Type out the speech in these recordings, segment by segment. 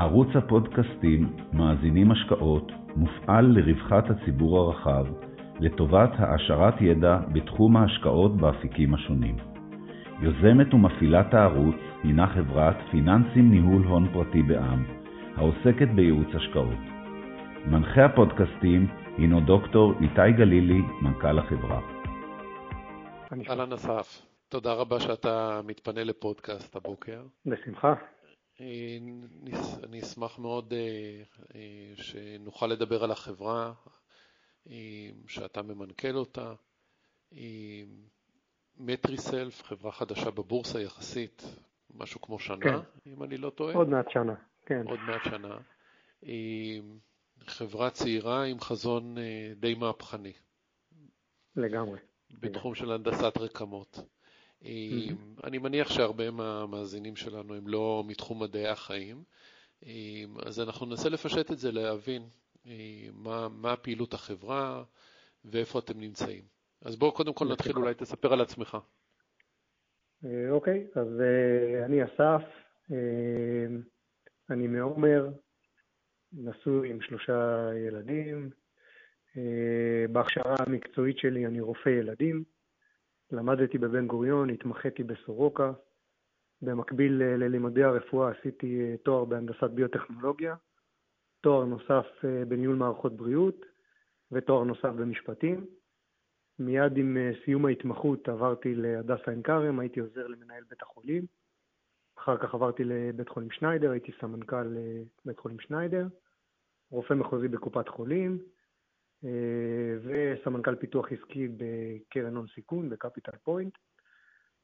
ערוץ הפודקאסטים מאזינים השקעות מופעל לרווחת הציבור הרחב לטובת העשרת ידע בתחום ההשקעות באפיקים השונים. יוזמת ומפעילת הערוץ הינה חברת פיננסים ניהול הון פרטי בע"מ, העוסקת בייעוץ השקעות. מנחה הפודקאסטים הינו דוקטור איתי גלילי, מנכ"ל החברה. אהלן אסף, תודה רבה שאתה מתפנה לפודקאסט הבוקר. בשמחה. אני אשמח מאוד אה, אה, שנוכל לדבר על החברה, אה, שאתה ממנכ"ל אותה. מטריסלף, חברה חדשה בבורסה יחסית, משהו כמו שנה, כן. אם אני לא טועה. עוד מעט שנה, כן. עוד מעט שנה. חברה צעירה עם חזון די מהפכני. לגמרי. בתחום של הנדסת רקמות. אני מניח שהרבה מהמאזינים שלנו הם לא מתחום מדעי החיים, אז אנחנו ננסה לפשט את זה, להבין מה, מה פעילות החברה ואיפה אתם נמצאים. אז בואו קודם כל נתחיל, אולי תספר על עצמך. אה, אוקיי, אז אה, אני אסף, אה, אני מעומר, נשוי עם שלושה ילדים. בהכשרה המקצועית שלי אני רופא ילדים. למדתי בבן גוריון, התמחיתי בסורוקה. במקביל אה, ללימודי הרפואה עשיתי אה, תואר בהנדסת ביוטכנולוגיה, תואר נוסף אה, בניהול מערכות בריאות ותואר נוסף במשפטים. מיד עם סיום ההתמחות עברתי להדסה עין כרם, הייתי עוזר למנהל בית החולים. אחר כך עברתי לבית חולים שניידר, הייתי סמנכ"ל בית חולים שניידר, רופא מחוזי בקופת חולים, וסמנכ"ל פיתוח עסקי בקרן הון סיכון, בקפיטל פוינט,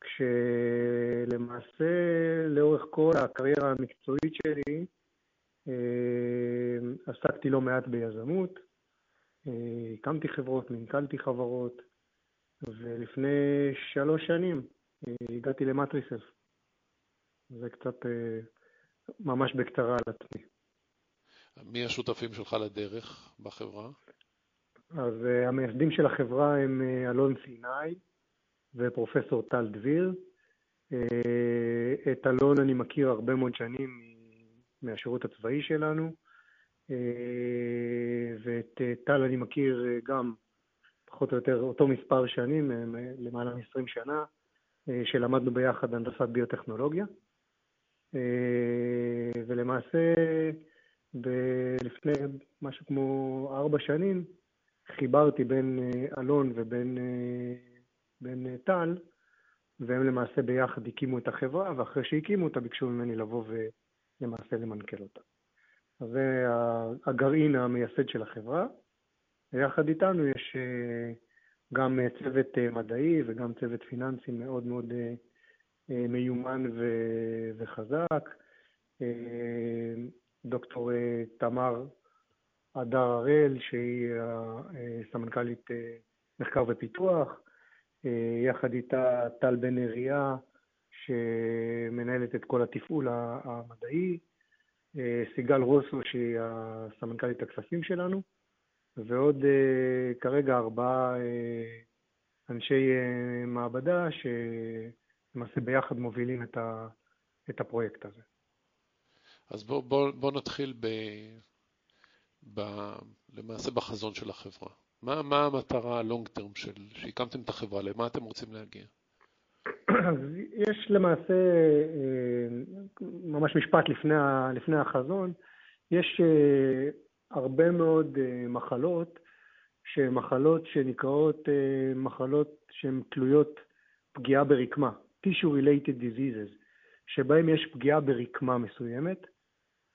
כשלמעשה לאורך כל הקריירה המקצועית שלי אה, עסקתי לא מעט ביזמות, אה, הקמתי חברות, מנכ"לתי חברות, ולפני שלוש שנים הגעתי למטריסס. זה קצת ממש בקצרה על עצמי. מי השותפים שלך לדרך בחברה? אז uh, המייסדים של החברה הם uh, אלון סיני ופרופסור טל דביר. Uh, את אלון אני מכיר הרבה מאוד שנים מהשירות הצבאי שלנו, ואת טל אני מכיר גם פחות או יותר אותו מספר שנים, למעלה מ-20 שנה, שלמדנו ביחד הנדסת ביוטכנולוגיה. ולמעשה, ב- לפני משהו כמו ארבע שנים, חיברתי בין אה, אלון ובין אה, אה, טל, והם למעשה ביחד הקימו את החברה, ואחרי שהקימו אותה ביקשו ממני לבוא ולמעשה למנכ"ל אותה. אז זה הגרעין המייסד של החברה. ויחד איתנו יש גם צוות מדעי וגם צוות פיננסי מאוד מאוד מיומן וחזק. דוקטור תמר הדר הראל, שהיא סמנכ"לית אה, מחקר ופיתוח, אה, יחד איתה טל בן אריה, שמנהלת את כל התפעול המדעי, אה, סיגל רוסו, שהיא הסמנכ"לית הכספים שלנו, ועוד כרגע ארבעה אנשי מעבדה שלמעשה ביחד מובילים את, הפרויקט הזה. אז בואו בוא, בוא נתחיל ב... ב, למעשה בחזון של החברה? מה, מה המטרה הלונג טרם של, שהקמתם את החברה, למה אתם רוצים להגיע? יש למעשה, אה, ממש משפט לפני, לפני החזון, יש אה, הרבה מאוד אה, מחלות שהן מחלות שנקראות מחלות שהן תלויות פגיעה ברקמה, tissue related diseases, שבהן יש פגיעה ברקמה מסוימת.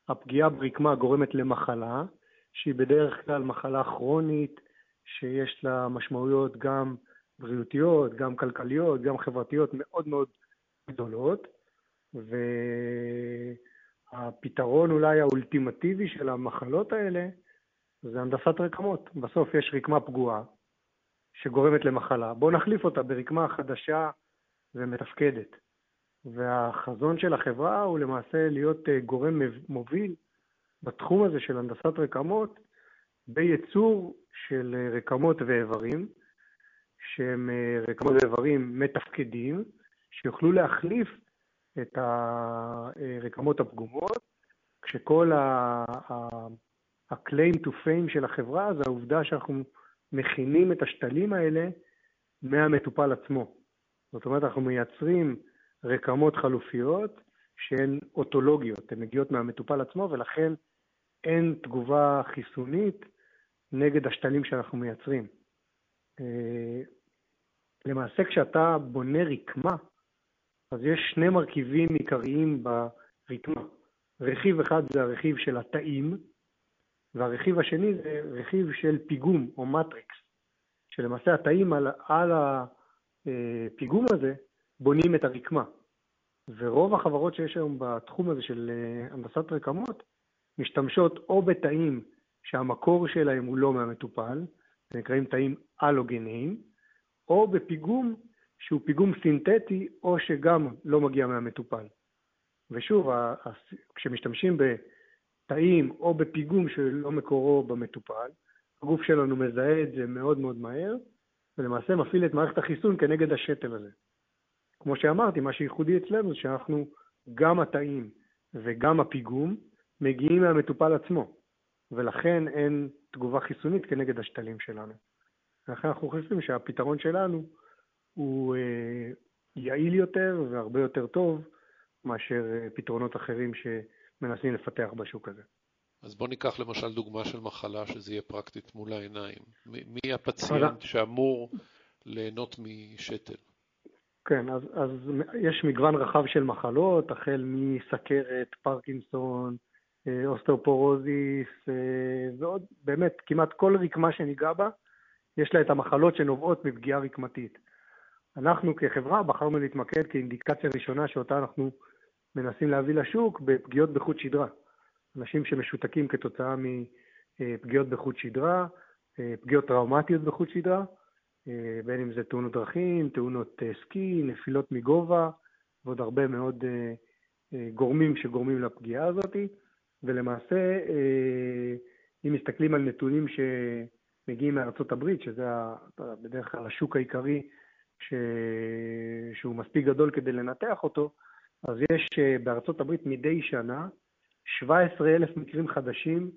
הפגיעה ברקמה גורמת למחלה, שהיא בדרך כלל מחלה כרונית, שיש לה משמעויות גם בריאותיות, גם כלכליות, גם חברתיות מאוד מאוד גדולות, והפתרון אולי האולטימטיבי של המחלות האלה זה הנדסת רקמות. בסוף יש רקמה פגועה שגורמת למחלה. בואו נחליף אותה ברקמה חדשה ומתפקדת. והחזון של החברה הוא למעשה להיות אה, גורם מוביל בתחום הזה של הנדסת רקמות בייצור של אה, רקמות ואיברים, שהם אה, רקמות ואיברים מתפקדים, שיוכלו להחליף את הרקמות הפגומות כשכל ה-claim to fame של החברה זה העובדה שאנחנו מכינים את השתלים האלה מהמטופל עצמו. זאת אומרת, אנחנו מייצרים רקמות חלופיות שהן אוטולוגיות, הן מגיעות מהמטופל עצמו, ולכן אין תגובה חיסונית נגד השתלים שאנחנו מייצרים. אה, למעשה, כשאתה בונה רקמה, אז יש שני מרכיבים עיקריים ברקמה. רכיב אחד זה הרכיב של התאים, והרכיב השני זה רכיב של פיגום או מטריקס, שלמעשה התאים על, על הפיגום הזה בונים את הרקמה. ורוב החברות שיש היום בתחום הזה של אה, הנדסת רקמות משתמשות או בתאים שהמקור שלהם הוא לא מהמטופל, נקראים תאים אלוגניים, או בפיגום שהוא פיגום סינתטי או שגם לא מגיע מהמטופל. ושוב, כשמשתמשים בתאים או בפיגום שלא מקורו במטופל, הגוף שלנו מזהה את זה מאוד מאוד מהר, ולמעשה מפעיל את מערכת החיסון כנגד השתל הזה. כמו שאמרתי, מה שייחודי אצלנו זה שאנחנו, גם התאים וגם הפיגום, מגיעים מהמטופל עצמו, ולכן אין תגובה חיסונית כנגד השתלים שלנו. ולכן אנחנו חושבים שהפתרון שלנו הוא אה, יעיל יותר והרבה יותר טוב מאשר אה, פתרונות אחרים שמנסים לפתח בשוק הזה. אז בוא ניקח למשל דוגמה של מחלה שזה יהיה פרקטית מול העיניים. מי הפציינט שאמור ליהנות משתל? כן, אז, אז יש מגוון רחב של מחלות, החל מסכרת, פרקינסון, אוסטאופורוזיס, ועוד באמת כמעט כל רקמה שניגע בה, יש לה את המחלות שנובעות מפגיעה רקמתית. אנחנו כחברה בחרנו להתמקד כאינדיקציה ראשונה שאותה אנחנו מנסים להביא לשוק בפגיעות בחוט שדרה. אנשים שמשותקים כתוצאה מפגיעות בחוט שדרה, פגיעות טראומטיות בחוט שדרה, בין אם זה תאונות דרכים, תאונות סקי, נפילות מגובה, ועוד הרבה מאוד גורמים שגורמים לפגיעה הזאת. ולמעשה, אם מסתכלים על נתונים שמגיעים מארצות הברית, שזה בדרך כלל השוק העיקרי ש... שהוא מספיק גדול כדי לנתח אותו, אז יש אה, בארצות הברית מדי שנה 17,000 מקרים חדשים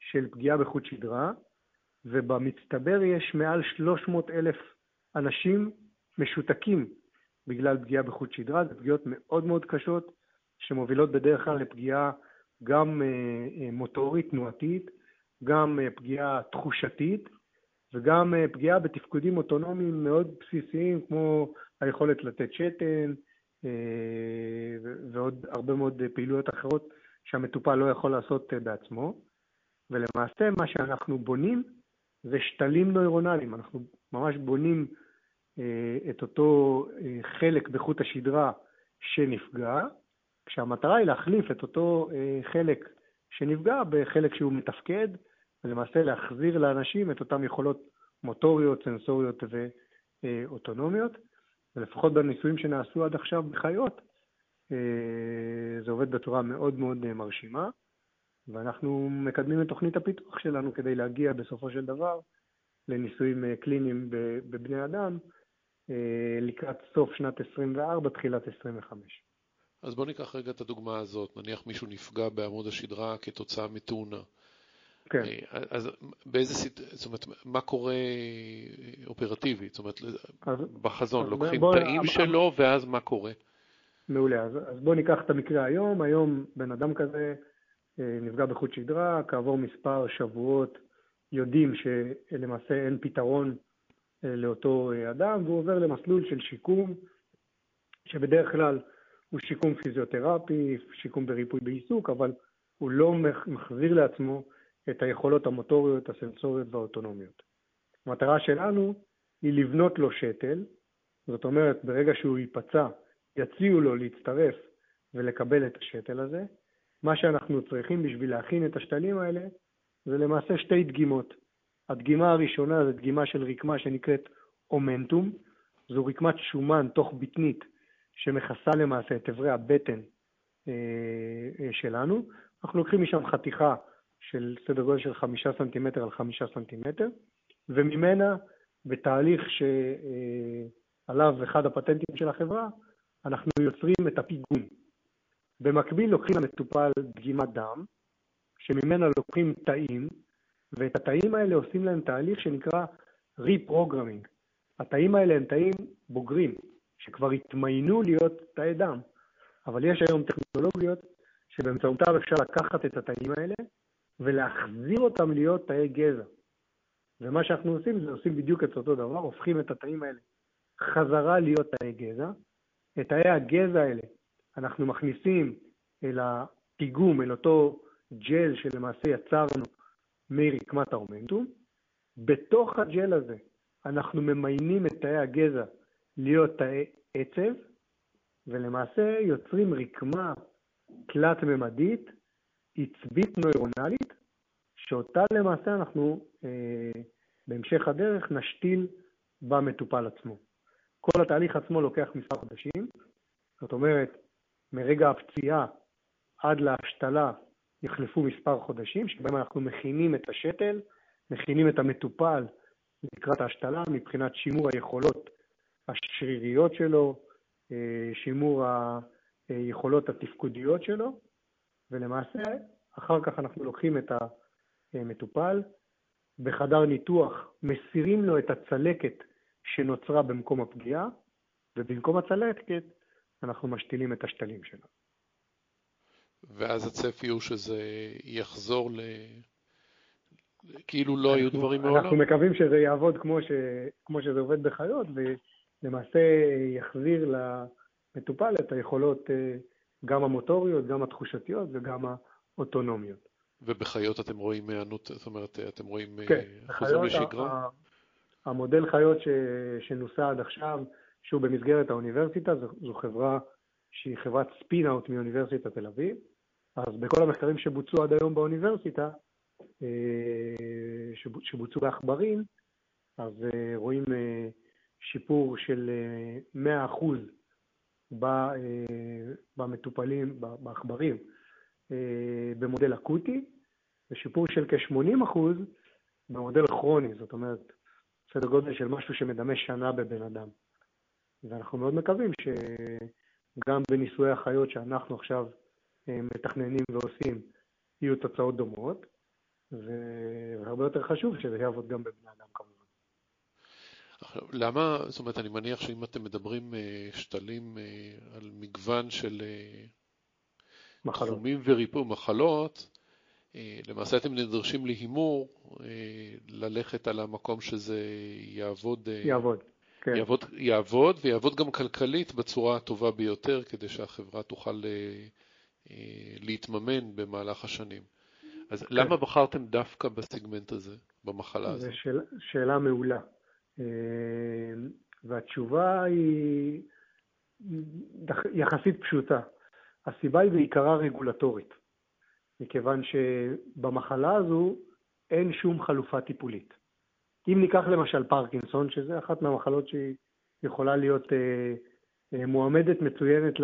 של פגיעה בחוט שדרה, ובמצטבר יש מעל 300,000 אנשים משותקים בגלל פגיעה בחוט שדרה. זה פגיעות מאוד מאוד קשות, שמובילות בדרך כלל לפגיעה גם אה, אה, מוטורית, תנועתית, גם פגיעה תחושתית, וגם אה, פגיעה בתפקודים אוטונומיים מאוד בסיסיים, כמו היכולת לתת שתן, אה, ועוד הרבה מאוד פעילויות אחרות שהמטופל לא יכול לעשות אה, בעצמו. ולמעשה מה שאנחנו בונים זה שתלים נוירונליים, אנחנו ממש בונים את אותו חלק בחוט השדרה שנפגע, כשהמטרה היא להחליף את אותו חלק שנפגע בחלק שהוא מתפקד, ולמעשה להחזיר לאנשים את אותן יכולות מוטוריות, סנסוריות ואוטונומיות, ולפחות בניסויים שנעשו עד עכשיו בחיות, אה, זה עובד בצורה מאוד מאוד מרשימה, ואנחנו מקדמים את תוכנית הפיתוח שלנו כדי להגיע בסופו של דבר לניסויים אה, קליניים בבני אדם אה, לקראת סוף שנת 24, תחילת 25. אז בוא ניקח רגע את הדוגמה הזאת, נניח מישהו נפגע בעמוד השדרה כתוצאה מתאונה. כן. אה, אז באיזה, סיט... זאת אומרת, מה קורה אופרטיבית? זאת אומרת, אז, בחזון, אז לוקחים בוא, תאים בוא, שלו, ואז מה קורה? מעולה, אז, אז בואו ניקח את המקרה היום. היום בן אדם כזה אה, נפגע בחוט שדרה, כעבור מספר שבועות יודעים שלמעשה אין פתרון אה, לאותו אדם, והוא עובר למסלול של שיקום, שבדרך כלל הוא שיקום פיזיותרפי, שיקום בריפוי בעיסוק, אבל הוא לא מחזיר לעצמו את היכולות המוטוריות, הסנסוריות והאוטונומיות. המטרה שלנו היא לבנות לו שתל, זאת אומרת, ברגע שהוא ייפצע, יציעו לו להצטרף ולקבל את השתל הזה. מה שאנחנו צריכים בשביל להכין את השתלים האלה זה למעשה שתי דגימות. הדגימה הראשונה זה דגימה של רקמה שנקראת אומנטום, זו רקמת שומן תוך בטנית שמכסה למעשה את אברי הבטן אה, אה, שלנו. אנחנו לוקחים משם חתיכה של סדר גודל של חמישה סנטימטר על חמישה סנטימטר, וממנה, בתהליך שעליו אחד הפטנטים של החברה, אנחנו יוצרים את הפיגום. במקביל לוקחים למטופל דגימת דם, שממנה לוקחים תאים, ואת התאים האלה עושים להם תהליך שנקרא reprogramming. התאים האלה הם תאים בוגרים, שכבר התמיינו להיות תאי דם, אבל יש היום טכנולוגיות שבאמצעותם אפשר לקחת את התאים האלה ולהחזיר אותם להיות תאי גזע. ומה שאנחנו עושים זה עושים בדיוק את אותו דבר, הופכים את התאים האלה חזרה להיות תאי גזע. את תאי הגזע האלה אנחנו מכניסים אל הפיגום, אל אותו ג'ל שלמעשה יצרנו מרקמת האומנטום. בתוך הג'ל הזה אנחנו ממיינים את תאי הגזע להיות תאי עצב, ולמעשה יוצרים רקמה תלת-ממדית, עצבית נוירונלית, שאותה למעשה אנחנו אה, בהמשך הדרך נשתיל במטופל עצמו. כל התהליך עצמו לוקח מספר חודשים, זאת אומרת, מרגע הפציעה עד להשתלה יחלפו מספר חודשים, שבהם אנחנו מכינים את השתל, מכינים את המטופל לקראת ההשתלה מבחינת שימור היכולות השריריות שלו, אה, שימור היכולות התפקודיות שלו, ולמעשה אחר כך אנחנו לוקחים את המטופל, בחדר ניתוח מסירים לו את הצלקת שנוצרה במקום הפגיעה, ובמקום הצלקת אנחנו משתילים את השתלים שלו. ואז הצפי הוא שזה יחזור ל... כאילו לא היו דברים מעולם? אנחנו מקווים שזה יעבוד כמו, ש... כמו שזה עובד בחיות, ולמעשה יחזיר למטופל את היכולות אה, גם המוטוריות, גם התחושתיות וגם האוטונומיות. ובחיות אתם רואים היענות, זאת אומרת, אתם רואים אה, כן, חוזרים לשגרה? המודל חיות ש... שנוסה עד עכשיו, שהוא במסגרת האוניברסיטה, זו, זו חברה שהיא חברת ספין-אאוט מאוניברסיטת תל אביב. אז בכל המחקרים שבוצעו עד היום באוניברסיטה, אה, שבוצעו בעכברים, אז אה, רואים אה, שיפור של 100% במטופלים, בעכברים, במודל אקוטי, ושיפור של כ-80% במודל כרוני, זאת אומרת, סדר גודל של משהו שמדמה שנה בבן אדם. ואנחנו מאוד מקווים שגם בניסויי החיות שאנחנו עכשיו מתכננים ועושים, יהיו תוצאות דומות. והרבה יותר חשוב שזה יעבוד גם בבני אדם כמובן. עכשיו, למה, זאת אומרת, אני מניח שאם אתם מדברים אה, שתלים אה, על מגוון של אה, מחלות. תחומים וריפוי מחלות, למעשה אתם נדרשים להימור, ללכת על המקום שזה יעבוד. יעבוד. כן. יעבוד, יעבוד ויעבוד גם כלכלית בצורה הטובה ביותר, כדי שהחברה תוכל להתממן במהלך השנים. אז כן. למה בחרתם דווקא בסגמנט הזה, במחלה הזאת? זו שאל, שאלה מעולה. אה, והתשובה היא יחסית פשוטה. הסיבה היא בעיקרה רגולטורית, מכיוון שבמחלה הזו אין שום חלופה טיפולית. אם ניקח למשל פרקינסון, שזה אחת מהמחלות שהיא יכולה להיות אה, אה, מועמדת מצוינת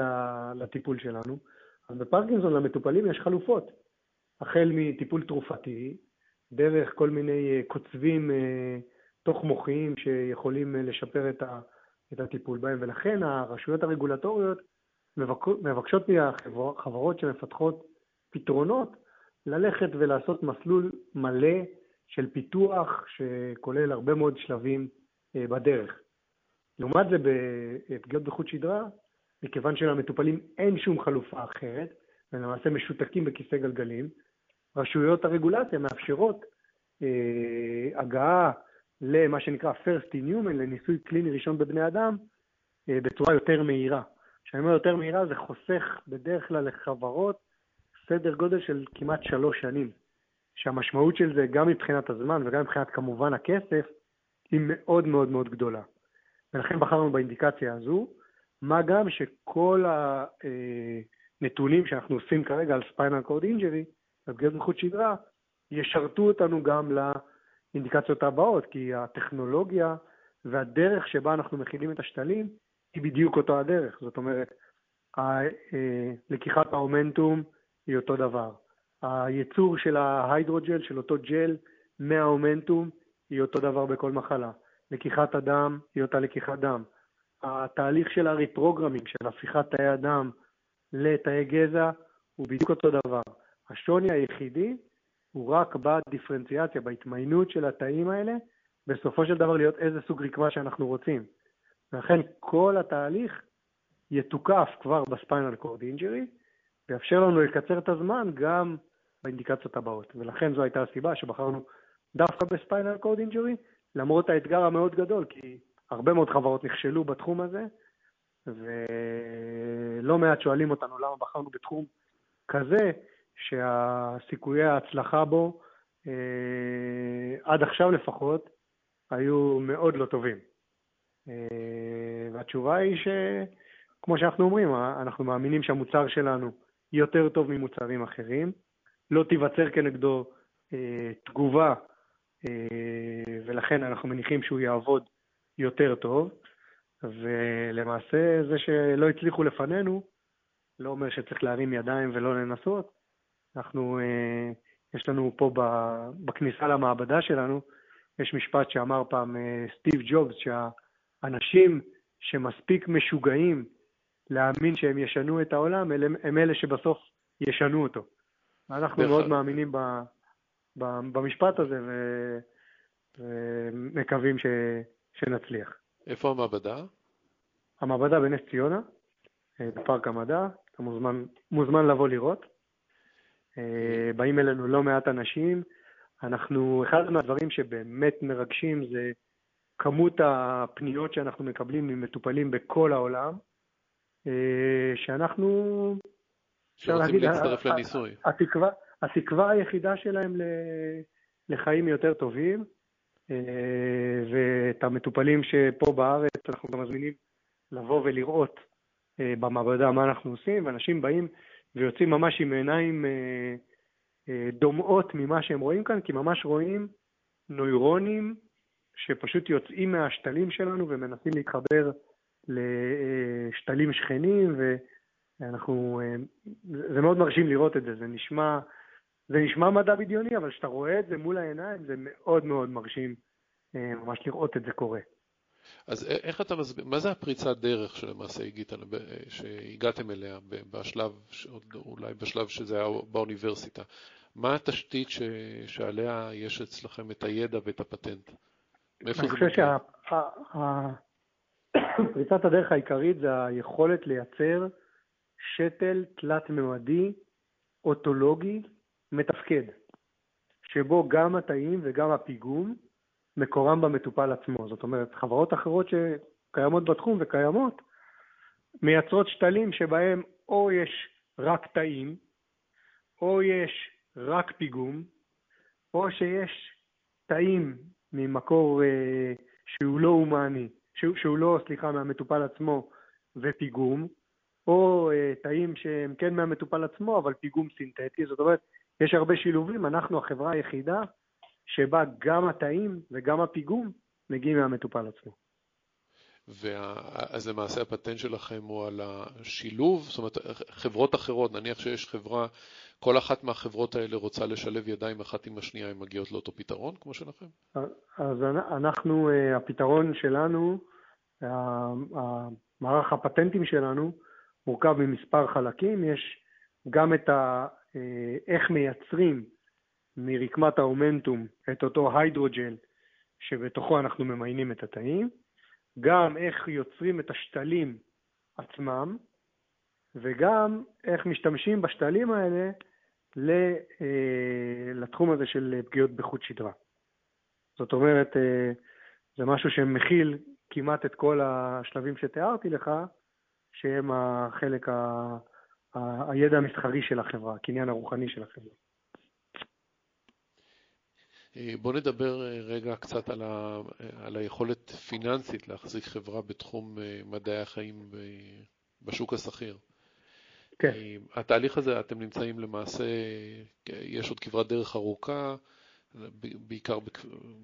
לטיפול שלנו, אז בפרקינסון למטופלים יש חלופות. החל מטיפול תרופתי, דרך כל מיני אה, קוצבים אה, תוך מוחיים שיכולים אה, לשפר את, הטיפול בהם, ולכן הרשויות הרגולטוריות מבקשות מהחברות שמפתחות פתרונות ללכת ולעשות מסלול מלא של פיתוח שכולל הרבה מאוד שלבים בדרך. לעומת זה בפגיעות בחוט שדרה, מכיוון שלמטופלים אין שום חלופה אחרת, ולמעשה משותקים בכיסא גלגלים, רשויות הרגולציה מאפשרות אה, הגעה למה שנקרא first in human, לניסוי קליני ראשון בבני אדם, אה, בצורה יותר מהירה. כשאני אומר יותר מהירה זה חוסך בדרך כלל לחברות סדר גודל של כמעט שלוש שנים, שהמשמעות של זה גם מבחינת הזמן וגם מבחינת כמובן הכסף היא מאוד מאוד מאוד גדולה. ולכן בחרנו באינדיקציה הזו, מה גם שכל הנתונים אה, שאנחנו עושים כרגע על spinal cord injury בפגיעות בחוט שדרה, ישרתו אותנו גם לאינדיקציות הבאות, כי הטכנולוגיה והדרך שבה אנחנו מכינים את השתלים היא בדיוק אותו הדרך. זאת אומרת, אה, לקיחת האומנטום היא אותו דבר. הייצור של ההיידרוג'ל, של אותו ג'ל מהאומנטום, היא אותו דבר בכל מחלה. לקיחת הדם היא אותה לקיחת דם. התהליך של הריפרוגרמינג, של הפיכת תאי הדם לתאי גזע הוא בדיוק אותו דבר. השוני היחידי הוא רק בדיפרנציאציה, בהתמיינות של התאים האלה, בסופו של דבר להיות איזה סוג רקמה שאנחנו רוצים. ולכן כל התהליך יתוקף כבר ב spinal cord injury, ויאפשר לנו לקצר את הזמן גם באינדיקציות הבאות. ולכן זו הייתה הסיבה שבחרנו דווקא ב spinal cord injury, למרות האתגר המאוד גדול, כי הרבה מאוד חברות נכשלו בתחום הזה, ולא מעט שואלים אותנו למה בחרנו בתחום כזה, שסיכויי ההצלחה בו, אה, עד עכשיו לפחות, היו מאוד לא טובים. אה, והתשובה היא שכמו שאנחנו אומרים, אנחנו מאמינים שהמוצר שלנו יותר טוב ממוצרים אחרים, לא תיווצר כנגדו אה, תגובה, אה, ולכן אנחנו מניחים שהוא יעבוד יותר טוב, ולמעשה זה שלא הצליחו לפנינו, לא אומר שצריך להרים ידיים ולא לנסות. אנחנו, אה, יש לנו פה בכניסה למעבדה שלנו, יש משפט שאמר פעם אה, סטיב ג'ובס, שהאנשים שמספיק משוגעים להאמין שהם ישנו את העולם, הם אלה שבסוף ישנו אותו. אנחנו. מאוד מאמינים ב, ב, במשפט הזה ו, ומקווים ש, שנצליח. איפה המעבדה? המעבדה בנס ציונה, אה, בפארק המדע, אתה מוזמן, מוזמן לבוא לראות. אה, באים אלינו לא מעט אנשים. אנחנו, אחד מהדברים שבאמת מרגשים זה כמות הפניות שאנחנו מקבלים ממטופלים בכל העולם, אה, שאנחנו... להצטרף לניסוי. התקווה, התקווה היחידה שלהם לחיים יותר טובים, ואת המטופלים שפה בארץ אנחנו גם מזמינים לבוא ולראות אה, במעבדה מה אנחנו עושים, ואנשים באים ויוצאים ממש עם עיניים אה, אה, דומעות ממה שהם רואים כאן, כי ממש רואים נוירונים שפשוט יוצאים מהשתלים שלנו ומנסים להתחבר לשתלים שכנים, ואנחנו, זה מאוד מרשים לראות את זה, זה נשמע, זה נשמע מדע בדיוני, אבל כשאתה רואה את זה מול העיניים, זה מאוד מאוד מרשים ממש לראות את זה קורה. אז איך אתה מסביר, מה זה הפריצת דרך שלמעשה הגעת, שהגעתם אליה בשלב, אולי בשלב שזה היה באוניברסיטה? מה התשתית ש, שעליה יש אצלכם את הידע ואת הפטנט? מאיפה זה מגיע? אני חושב שפריצת הדרך העיקרית זה היכולת לייצר שתל תלת-ממדי, אוטולוגי, מתפקד, שבו גם התאים וגם הפיגום מקורם במטופל עצמו. זאת אומרת, חברות אחרות שקיימות בתחום וקיימות, מייצרות שתלים שבהם או יש רק תאים, או יש רק פיגום, או שיש תאים ממקור אה, שהוא לא הומני, שהוא, שהוא לא, סליחה, מהמטופל עצמו ופיגום, או אה, תאים שהם כן מהמטופל עצמו, אבל פיגום סינתטי. זאת אומרת, יש הרבה שילובים. אנחנו החברה היחידה שבה גם התאים וגם הפיגום מגיעים מהמטופל עצמו. אז למעשה הפטנט שלכם הוא על השילוב, זאת אומרת, חברות אחרות, נניח שיש חברה, כל אחת מהחברות האלה רוצה לשלב ידיים אחת עם השנייה, הן מגיעות לאותו פתרון כמו שלכם? אז אנחנו, אה, הפתרון שלנו, מערך הפטנטים שלנו, מורכב ממספר חלקים, יש גם את ה... אה, איך מייצרים מרקמת האומנטום את אותו היידרוג'ל שבתוכו אנחנו ממיינים את התאים, גם איך יוצרים את השתלים עצמם, וגם איך משתמשים בשתלים האלה אה, לתחום הזה של פגיעות בחוט שדרה. זאת אומרת, אה, זה משהו שמכיל כמעט את כל השלבים שתיארתי לך, שהם החלק, ה... הידע המסחרי של החברה, הקניין הרוחני של החברה. אה, בוא נדבר אה, רגע קצת על, ה, אה, על היכולת פיננסית להחזיק חברה בתחום מדעי החיים בשוק השכיר. כן. התהליך הזה, אתם נמצאים למעשה, יש עוד כברת דרך ארוכה, בעיקר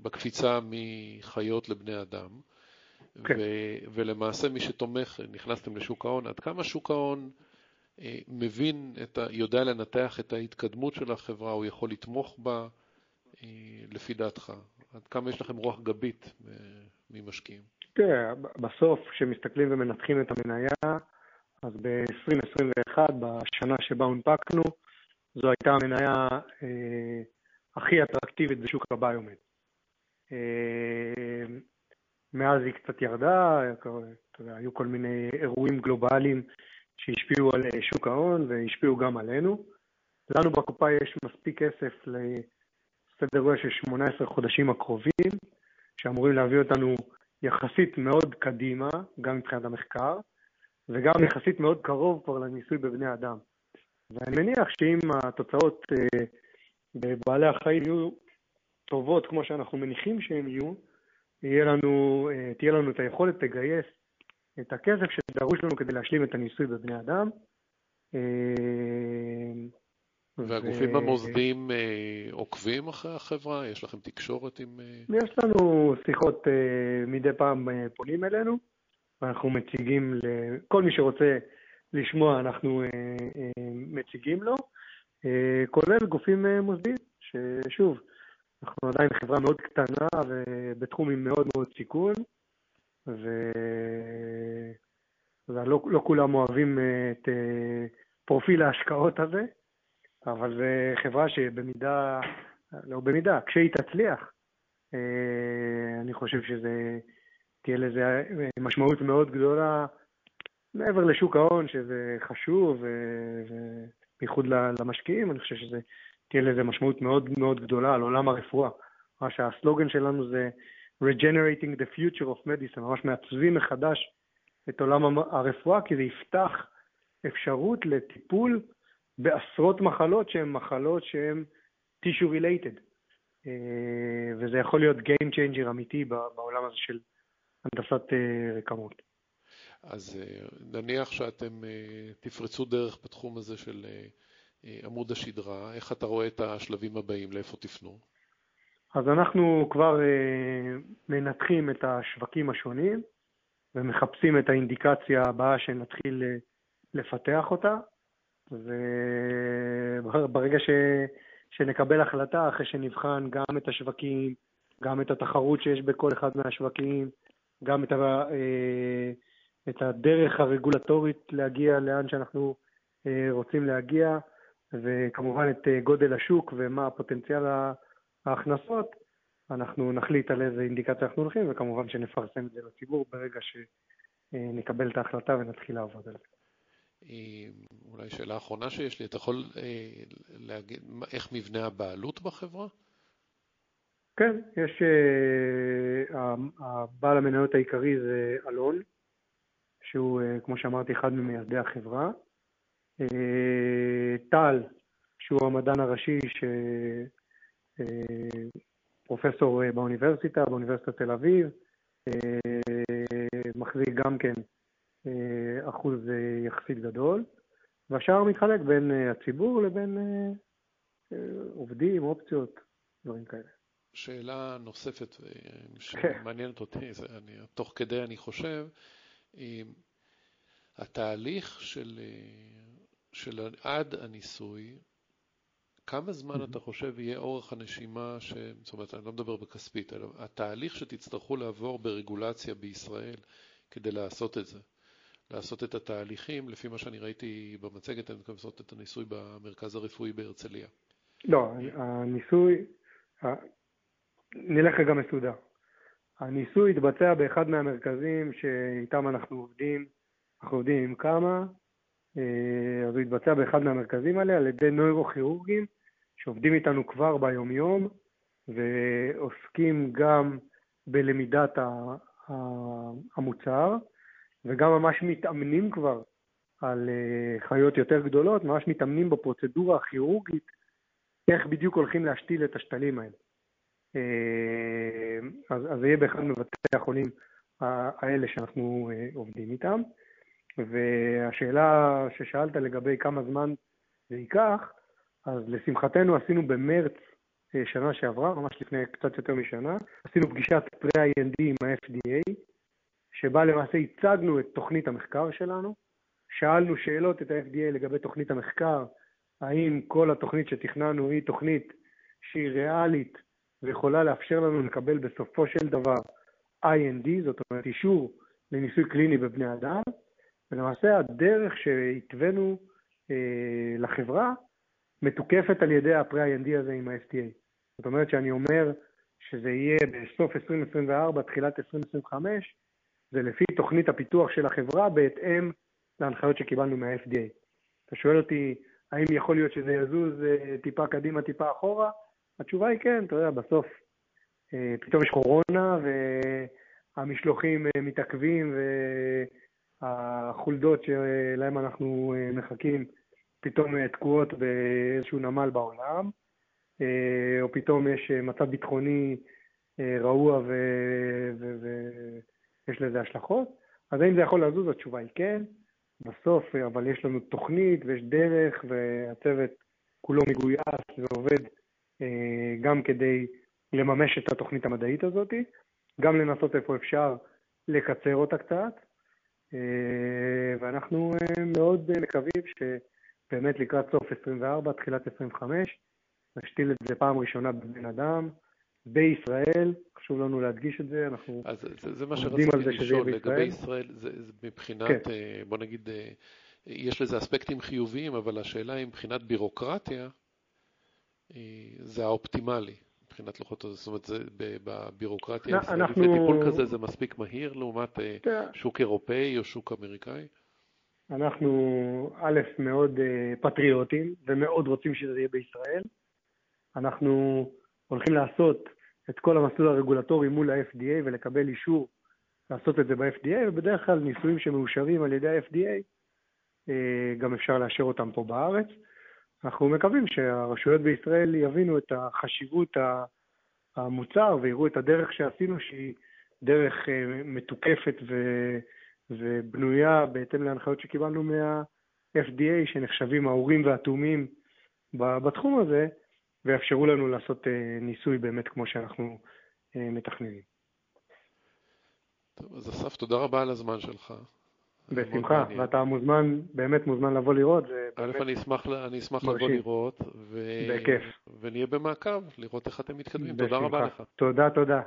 בקפיצה מחיות לבני אדם. כן. ו- ולמעשה מי שתומך, נכנסתם לשוק ההון, עד כמה שוק ההון מבין, את ה- יודע לנתח את ההתקדמות של החברה, הוא יכול לתמוך בה, לפי דעתך? עד כמה יש לכם רוח גבית ממשקיעים? תראה, בסוף, כשמסתכלים ומנתחים את המניה, אז ב-2021, בשנה שבה הונפקנו, זו הייתה המניה אה, הכי אטרקטיבית בשוק הביומד. אה, מאז היא קצת ירדה, היו כל מיני אירועים גלובליים שהשפיעו על אה, שוק ההון והשפיעו גם עלינו. לנו בקופה יש מספיק כסף לסדר גודל של 18 חודשים הקרובים, שאמורים להביא אותנו יחסית מאוד קדימה, גם מבחינת המחקר, וגם יחסית מאוד קרוב כבר לניסוי בבני אדם. ואני מניח שאם התוצאות אה, בבעלי החיים יהיו טובות כמו שאנחנו מניחים שהן יהיו, יהיה לנו, אה, תהיה לנו את היכולת לגייס את הכסף שדרוש לנו כדי להשלים את הניסוי בבני אדם. אה, והגופים ו... המוסדיים עוקבים אחרי החברה? יש לכם תקשורת עם... יש לנו שיחות מדי פעם פונים אלינו, ואנחנו מציגים לכל מי שרוצה לשמוע, אנחנו מציגים לו. אה, כולל גופים אה, מוסדיים, ששוב, אנחנו עדיין חברה מאוד קטנה ובתחום עם מאוד מאוד סיכון, ו... ולא לא כולם אוהבים אה, את פרופיל ההשקעות הזה, אבל זו חברה שבמידה, לא במידה, כשהיא תצליח, אני חושב שזה, תהיה לזה משמעות מאוד גדולה מעבר לשוק ההון, שזה חשוב, ו... בייחוד למשקיעים, אני חושב שזה תהיה לזה משמעות מאוד מאוד גדולה על עולם הרפואה. מה שהסלוגן שלנו זה Regenerating the Future of Medicine, ממש מעצבים מחדש את עולם הרפואה, כי זה יפתח אפשרות לטיפול בעשרות מחלות שהן מחלות שהן tissue related. אה, וזה יכול להיות Game Changer אמיתי בעולם הזה של הנדסת אה, רקמות. אז אה, נניח שאתם תפרצו דרך בתחום הזה של עמוד השדרה, איך אתה רואה את השלבים הבאים, לאיפה תפנו? אז אנחנו כבר מנתחים את השווקים השונים ומחפשים את האינדיקציה הבאה שנתחיל לפתח אותה, וברגע ש... שנקבל החלטה, אחרי שנבחן גם את השווקים, גם את התחרות שיש בכל אחד מהשווקים, גם את ה... את הדרך הרגולטורית להגיע לאן שאנחנו אה, רוצים להגיע, וכמובן את אה, גודל השוק ומה הפוטנציאל ההכנסות, אנחנו נחליט על איזה אינדיקציה אנחנו הולכים, וכמובן שנפרסם את זה לציבור ברגע שנקבל את ההחלטה ונתחיל לעבוד על זה. אולי שאלה אחרונה שיש לי, אתה יכול אה, להגיד איך מבנה הבעלות בחברה? כן, יש, הבעל המניות העיקרי זה אלון, שהוא, אה, כמו שאמרתי, אחד ממייסדי החברה. אה, טל, שהוא המדען הראשי, שפרופסור אה, באוניברסיטה, באוניברסיטת תל אביב, מחזיק גם כן אחוז יחסית גדול, והשאר מתחלק בין הציבור לבין עובדים, אופציות, דברים כאלה. שאלה נוספת שמעניינת אותי, אני, תוך כדי אני חושב, התהליך של, של עד הניסוי, כמה זמן. אתה חושב יהיה אורך הנשימה, ש... זאת אומרת, אני לא מדבר בכספית, אלא התהליך שתצטרכו לעבור ברגולציה בישראל כדי לעשות את זה, לעשות את התהליכים, לפי מה שאני ראיתי במצגת, אני מתכוון לעשות את הניסוי במרכז הרפואי בהרצליה. לא, הניסוי, נלך רגע מסודר. הניסוי התבצע באחד מהמרכזים שאיתם אנחנו עובדים, אנחנו עובדים עם כמה, אה, אז הוא התבצע באחד מהמרכזים האלה על ידי נוירוכירורגים שעובדים איתנו כבר ביומיום ועוסקים גם בלמידת המוצר וגם ממש מתאמנים כבר על אה, חיות יותר גדולות, ממש מתאמנים בפרוצדורה הכירורגית איך בדיוק הולכים להשתיל את השתלים האלה. אה, אז, אז זה יהיה באחד מבתי החולים האלה שאנחנו אה, עובדים איתם. והשאלה ששאלת לגבי כמה זמן זה ייקח, אז לשמחתנו עשינו במרץ שנה שעברה, ממש לפני קצת יותר משנה, עשינו פגישת פרה-IND עם ה-FDA, שבה למעשה הצגנו את תוכנית המחקר שלנו, שאלנו שאלות את ה-FDA לגבי תוכנית המחקר, האם כל התוכנית שתכננו היא תוכנית שהיא ריאלית ויכולה לאפשר לנו לקבל בסופו של דבר IND, זאת אומרת אישור לניסוי קליני בבני אדם, ולמעשה הדרך שהתווינו אה, לחברה מתוקפת על ידי הפרה-IND הזה עם ה-FDA. זאת אומרת שאני אומר שזה יהיה בסוף 2024, תחילת 2025, זה לפי תוכנית הפיתוח של החברה בהתאם להנחיות שקיבלנו מה-FDA. אתה שואל אותי, האם יכול להיות שזה יזוז אה, טיפה קדימה, טיפה אחורה? התשובה היא כן, אתה יודע, בסוף אה, פתאום יש קורונה והמשלוחים אה, מתעכבים והחולדות שלהם אנחנו מחכים פתאום תקועות באיזשהו נמל בעולם, או פתאום יש מצב ביטחוני רעוע ויש לזה השלכות. אז האם זה יכול לזוז? התשובה היא כן. בסוף, אבל יש לנו תוכנית ויש דרך, והצוות כולו מגויס ועובד אה, גם כדי לממש את התוכנית המדעית הזאת, גם לנסות איפה אפשר לקצר אותה קצת, אה, ואנחנו אה, מאוד מקווים שבאמת לקראת סוף 24, תחילת 25, נשתיל את זה פעם ראשונה בבן אדם, בישראל, חשוב לנו להדגיש את זה, אנחנו אז זה, זה מה שרציתי לשאול, לגבי ישראל, זה, זה מבחינת, כן. אה, בוא נגיד, אה, יש לזה אספקטים חיוביים, אבל השאלה היא מבחינת בירוקרטיה, אה, זה האופטימלי. מבחינת לוחות זאת אומרת, זה בבירוקרטיה הישראלית, אנחנו... וטיפול כזה זה מספיק מהיר לעומת. שוק אירופאי או שוק אמריקאי? אנחנו, א', מאוד פטריוטים ומאוד רוצים שזה יהיה בישראל. אנחנו הולכים לעשות את כל המסלול הרגולטורי מול ה-FDA ולקבל אישור לעשות את זה ב-FDA, ובדרך כלל ניסויים שמאושרים על ידי ה-FDA, אה, גם אפשר לאשר אותם פה בארץ. אנחנו מקווים שהרשויות בישראל יבינו את החשיבות המוצר ויראו את הדרך שעשינו, שהיא דרך אה, מתוקפת ו... ובנויה בהתאם להנחיות שקיבלנו מה-FDA, שנחשבים האורים והתומים בתחום הזה, ויאפשרו לנו לעשות אה, ניסוי באמת כמו שאנחנו אה, מתכננים. טוב, אז אסף, תודה רבה על הזמן שלך. בשמחה, ואתה מוזמן, באמת מוזמן לבוא לראות. א', אני אשמח, אני אשמח לבוא לראות, ו... בכיף. ונהיה במעקב, לראות איך אתם מתקדמים. תודה רבה לך. תודה, תודה.